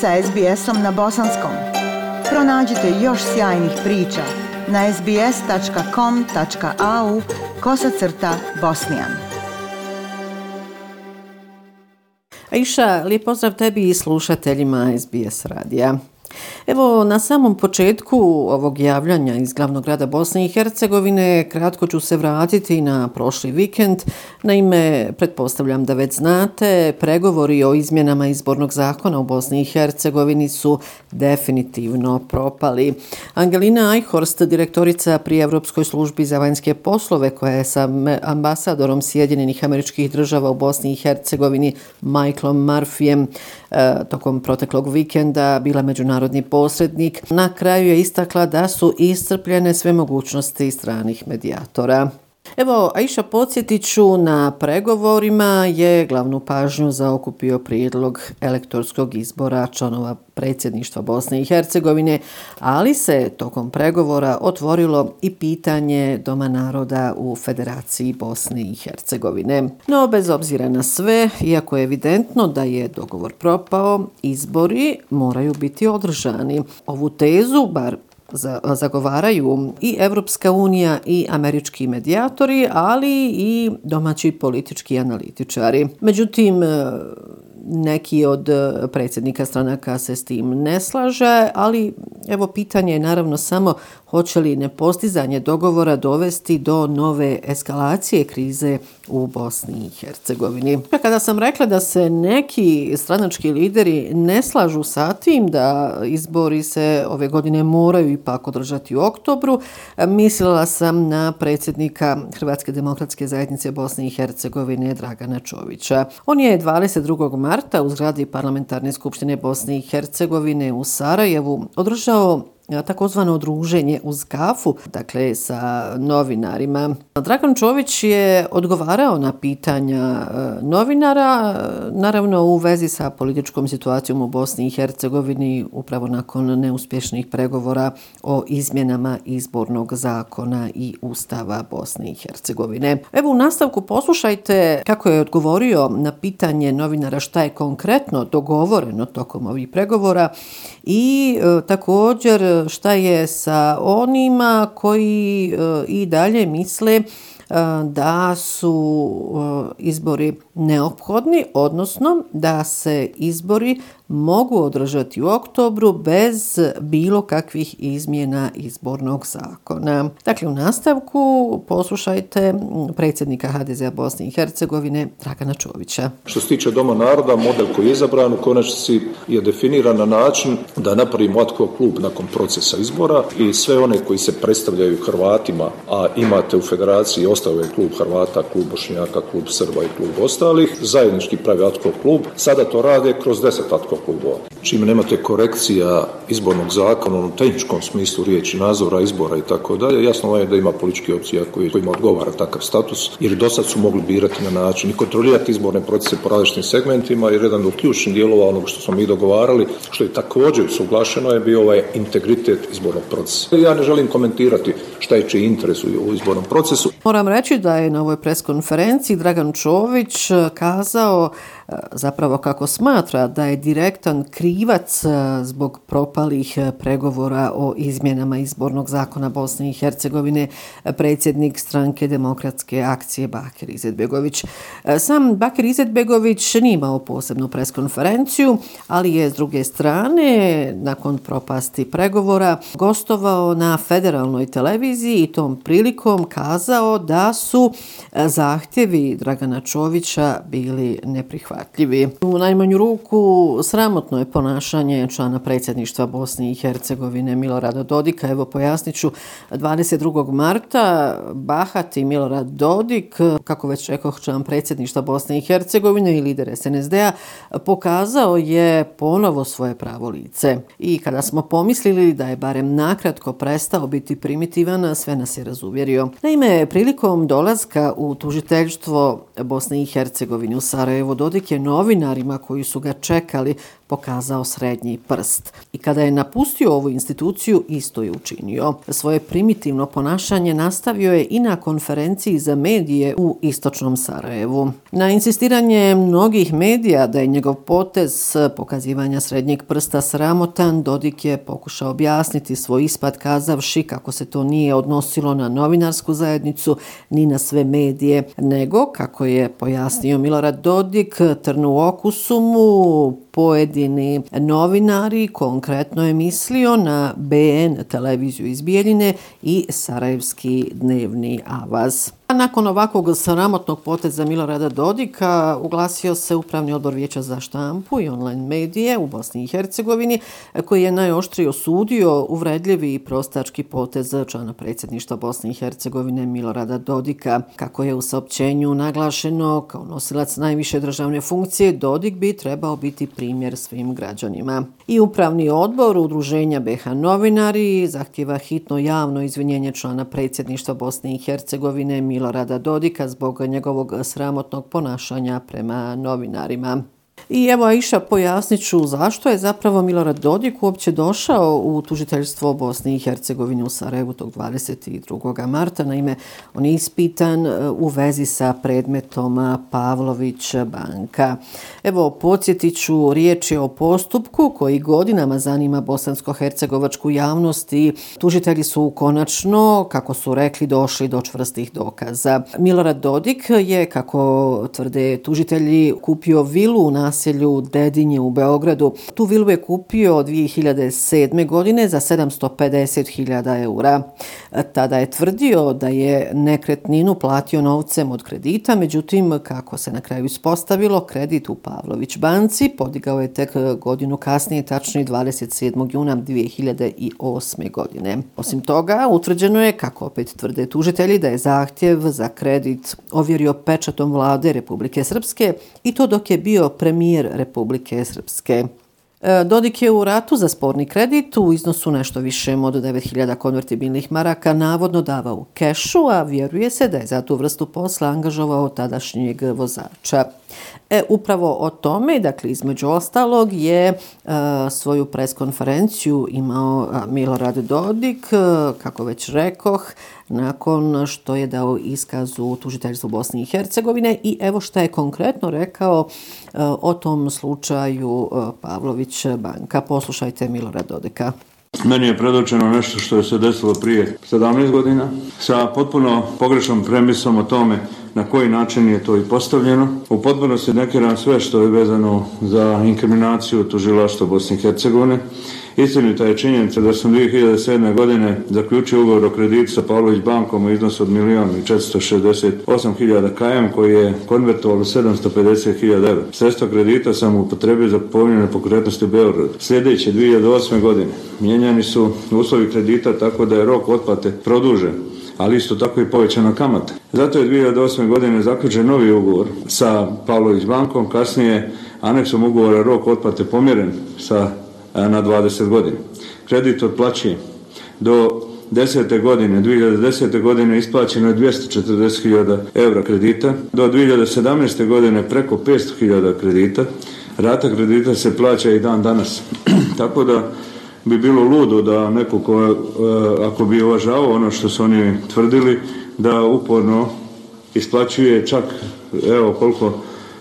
sa SBS-om na bosanskom. Pronađite još sjajnih priča na sbs.com.au kosacrta bosnijan. Aisha, lijep pozdrav tebi i slušateljima SBS radija. Evo, na samom početku ovog javljanja iz glavnog grada Bosne i Hercegovine kratko ću se vratiti na prošli vikend. Naime, pretpostavljam da već znate, pregovori o izmjenama izbornog zakona u Bosni i Hercegovini su definitivno propali. Angelina Eichhorst, direktorica pri Evropskoj službi za vanjske poslove, koja je sa ambasadorom Sjedinjenih američkih država u Bosni i Hercegovini, Michaelom Murphyjem, e, tokom proteklog vikenda bila međunarodni posrednik, na kraju je istakla da su iscrpljene sve mogućnosti stranih medijatora. Evo, Aisha, podsjetiću na pregovorima je glavnu pažnju zaokupio prijedlog elektorskog izbora članova predsjedništva Bosne i Hercegovine, ali se tokom pregovora otvorilo i pitanje Doma naroda u Federaciji Bosne i Hercegovine. No, bez obzira na sve, iako je evidentno da je dogovor propao, izbori moraju biti održani. Ovu tezu, bar zagovaraju i Evropska unija i američki medijatori, ali i domaći politički analitičari. Međutim, e, neki od e, predsjednika stranaka se s tim ne slaže, ali evo pitanje je naravno samo hoće li nepostizanje dogovora dovesti do nove eskalacije krize u Bosni i Hercegovini. E, kada sam rekla da se neki stranački lideri ne slažu sa tim da izbori se ove godine moraju ipak održati u oktobru, mislila sam na predsjednika Hrvatske demokratske zajednice Bosne i Hercegovine Dragana Čovića. On je 22. marta u zgradi Parlamentarne skupštine Bosne i Hercegovine u Sarajevu održao takozvano druženje uz kafu, dakle sa novinarima. Dragan Čović je odgovarao na pitanja e, novinara, e, naravno u vezi sa političkom situacijom u Bosni i Hercegovini, upravo nakon neuspješnih pregovora o izmjenama izbornog zakona i ustava Bosne i Hercegovine. Evo u nastavku poslušajte kako je odgovorio na pitanje novinara šta je konkretno dogovoreno tokom ovih pregovora i e, također šta je sa onima koji e, i dalje misle e, da su e, izbori neophodni, odnosno da se izbori mogu održati u oktobru bez bilo kakvih izmjena izbornog zakona. Dakle, u nastavku poslušajte predsjednika HDZ Bosne i Hercegovine Dragana Čovića. Što se tiče Doma naroda, model koji je izabran u konačnici je definiran na način da napravimo atko klub nakon procesa izbora i sve one koji se predstavljaju Hrvatima, a imate u federaciji ostao je klub Hrvata, klub Bošnjaka, klub Srba i klub ostalih, zajednički pravi atko klub, sada to rade kroz deset atko com dó. Čime nemate korekcija izbornog zakona u tehničkom smislu riječi nazora, izbora i tako dalje, jasno je da ima politički opcija koji, kojima odgovara takav status, jer do sad su mogli birati na način i kontrolirati izborne procese po različitim segmentima, jer jedan od ključnih dijelova onog što smo mi dogovarali, što je također suglašeno, je bio ovaj integritet izbornog procesa. Ja ne želim komentirati šta je čiji interes u izbornom procesu. Moram reći da je na ovoj preskonferenciji Dragan Čović eh, kazao eh, zapravo kako smatra da je direktan krivac e, zbog propalih e, pregovora o izmjenama izbornog zakona Bosne i Hercegovine e, predsjednik stranke demokratske akcije Bakir Izetbegović. Sam Bakir Izetbegović nije imao posebnu preskonferenciju, ali je s druge strane, nakon propasti pregovora, gostovao na federalnoj televiziji i tom prilikom kazao da su zahtjevi Dragana Čovića bili neprihvatljivi. U najmanju ruku sramotno je ponašanje člana predsjedništva Bosne i Hercegovine Milorada Dodika. Evo pojasniću, 22. marta Bahati Milorad Dodik, kako već rekao član predsjedništva Bosne i Hercegovine i lider SNSD-a, pokazao je ponovo svoje pravo lice. I kada smo pomislili da je barem nakratko prestao biti primitivan, sve nas je razuvjerio. Naime, Prilikom dolaska u tužiteljstvo Bosne i Hercegovine u Sarajevo, Dodik je novinarima koji su ga čekali pokazao srednji prst. I kada je napustio ovu instituciju, isto je učinio. Svoje primitivno ponašanje nastavio je i na konferenciji za medije u Istočnom Sarajevu. Na insistiranje mnogih medija da je njegov potez pokazivanja srednjeg prsta sramotan, Dodik je pokušao objasniti svoj ispad kazavši kako se to nije odnosilo na novinarsku zajednicu ni na sve medije, nego, kako je pojasnio Milorad Dodik, trnu okusu mu pojedini novinari, konkretno je mislio na BN televiziju iz Bijeljine i Sarajevski dnevni avaz. Nakon ovakvog sramotnog poteza Milorada Dodika uglasio se Upravni odbor Vijeća za štampu i online medije u Bosni i Hercegovini koji je najoštrije osudio uvredljivi i prostački potez člana predsjedništva Bosne i Hercegovine Milorada Dodika. Kako je u saopćenju naglašeno kao nosilac najviše državne funkcije, Dodik bi trebao biti primjer svim građanima. I Upravni odbor Udruženja BH Novinari zahtjeva hitno javno izvinjenje člana predsjedništva Bosne i Hercegovine Milorada Milorada Dodika zbog njegovog sramotnog ponašanja prema novinarima. I evo Aisha pojasnit ću zašto je zapravo Milorad Dodik uopće došao u tužiteljstvo Bosne i Hercegovine u Sarajevu tog 22. marta. Naime, on je ispitan e, u vezi sa predmetom Pavlović banka. Evo, podsjetit ću riječ je o postupku koji godinama zanima bosansko-hercegovačku javnost i tužitelji su konačno, kako su rekli, došli do čvrstih dokaza. Milorad Dodik je, kako tvrde tužitelji, kupio vilu na naselju Dedinje u Beogradu. Tu vilu je kupio 2007. godine za 750.000 eura. Tada je tvrdio da je nekretninu platio novcem od kredita, međutim, kako se na kraju ispostavilo, kredit u Pavlović banci podigao je tek godinu kasnije, tačnije 27. juna 2008. godine. Osim toga, utvrđeno je, kako opet tvrde tužitelji, da je zahtjev za kredit ovjerio pečatom vlade Republike Srpske i to dok je bio premijer mir Republike Srpske. E, Dodik je u ratu za sporni kredit u iznosu nešto više od 9000 konvertibilnih maraka navodno davao u kešu, a vjeruje se da je za tu vrstu posla angažovao tadašnjeg vozača. E, upravo o tome, dakle, između ostalog, je e, svoju preskonferenciju imao Milorad Dodik, e, kako već rekoh, nakon što je dao iskaz u tužiteljstvu Bosne i Hercegovine i evo šta je konkretno rekao eh, o tom slučaju eh, Pavlović banka. Poslušajte Milora Dodeka. Meni je predočeno nešto što je se desilo prije 17 godina sa potpuno pogrešnom premisom o tome na koji način je to i postavljeno. U potpunosti nekiram sve što je vezano za inkriminaciju tužilaštva Bosne i Hercegovine. Istinita je činjenica da sam 2007. godine zaključio ugovor o kreditu sa Pavlović bankom u iznosu od 1.468.000 KM koji je konvertovalo 750.000 eura. Sredstva kredita sam upotrebio za povinjene pokretnosti u Beogradu. Sljedeće 2008. godine mijenjani su uslovi kredita tako da je rok otplate produžen ali isto tako i povećana kamata. Zato je 2008. godine zaključen novi ugovor sa Pavlović bankom, kasnije aneksom ugovora rok otplate pomjeren sa, na 20 godina. Kredit otplaćuje do 10. godine, 2010. godine isplaćeno je 240.000 evra kredita, do 2017. godine preko 500.000 kredita, rata kredita se plaća i dan danas. Tako da bi bilo ludo da neko ko, e, ako bi uvažavao ono što su oni tvrdili, da uporno isplaćuje čak, evo koliko,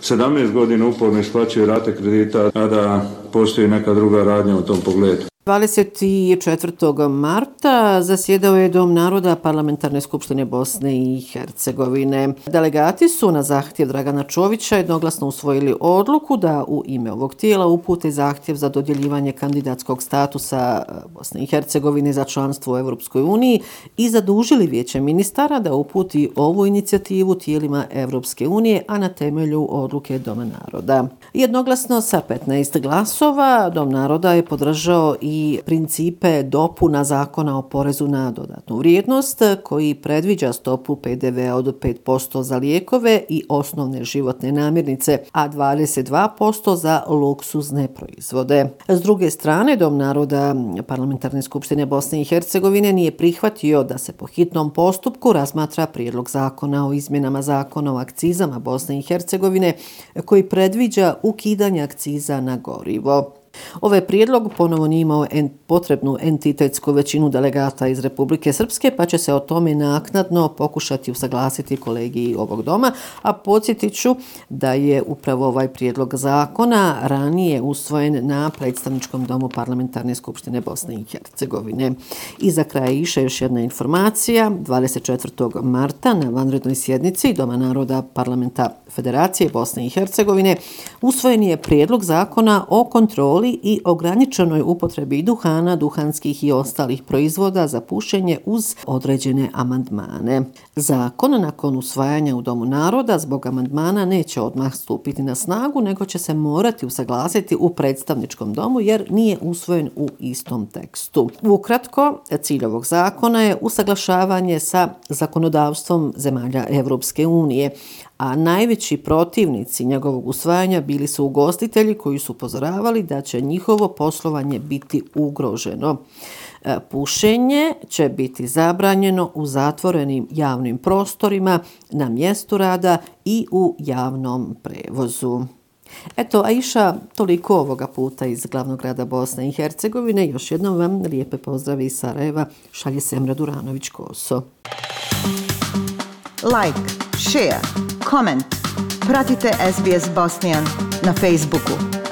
17 godina uporno isplaćuje rate kredita, a da postoji neka druga radnja u tom pogledu. 24. marta zasjedao je Dom naroda Parlamentarne skupštine Bosne i Hercegovine. Delegati su na zahtjev Dragana Čovića jednoglasno usvojili odluku da u ime ovog tijela upute zahtjev za dodjeljivanje kandidatskog statusa e, Bosne i Hercegovine za članstvo u Evropskoj uniji i zadužili vijeće ministara da uputi ovu inicijativu tijelima Evropske unije, a na temelju odluke Doma naroda. Jednoglasno sa 15 glasova Dom naroda je podržao i i principe dopuna zakona o porezu na dodatnu vrijednost koji predviđa stopu PDV od 5% za lijekove i osnovne životne namirnice, a 22% za luksuzne proizvode. S druge strane, Dom naroda Parlamentarne skupštine Bosne i Hercegovine nije prihvatio da se po hitnom postupku razmatra prijedlog zakona o izmjenama zakona o akcizama Bosne i Hercegovine koji predviđa ukidanje akciza na gorivo. Ovaj prijedlog ponovo nije imao en, potrebnu entitetsku većinu delegata iz Republike Srpske, pa će se o tome naknadno pokušati usaglasiti kolegiji ovog doma, a podsjetit ću da je upravo ovaj prijedlog zakona ranije usvojen na predstavničkom domu Parlamentarne skupštine Bosne i Hercegovine. I za kraj iše još jedna informacija. 24. marta na vanrednoj sjednici Doma naroda Parlamenta Federacije Bosne i Hercegovine usvojen je prijedlog zakona o kontroli kontroli i ograničenoj upotrebi duhana, duhanskih i ostalih proizvoda za pušenje uz određene amandmane. Zakon nakon usvajanja u Domu naroda zbog amandmana neće odmah stupiti na snagu, nego će se morati usaglasiti u predstavničkom domu jer nije usvojen u istom tekstu. Ukratko, cilj ovog zakona je usaglašavanje sa zakonodavstvom zemalja Evropske unije, a najveći protivnici njegovog usvajanja bili su ugostitelji koji su upozoravali da će njihovo poslovanje biti ugroženo. E, pušenje će biti zabranjeno u zatvorenim javnim prostorima, na mjestu rada i u javnom prevozu. Eto, Aisha, toliko ovoga puta iz glavnog grada Bosne i Hercegovine. Još jednom vam lijepe pozdrave iz Sarajeva. Šalje Semra Duranović-Koso. Like, share, comment. Pratite SBS Bosnian na Facebooku.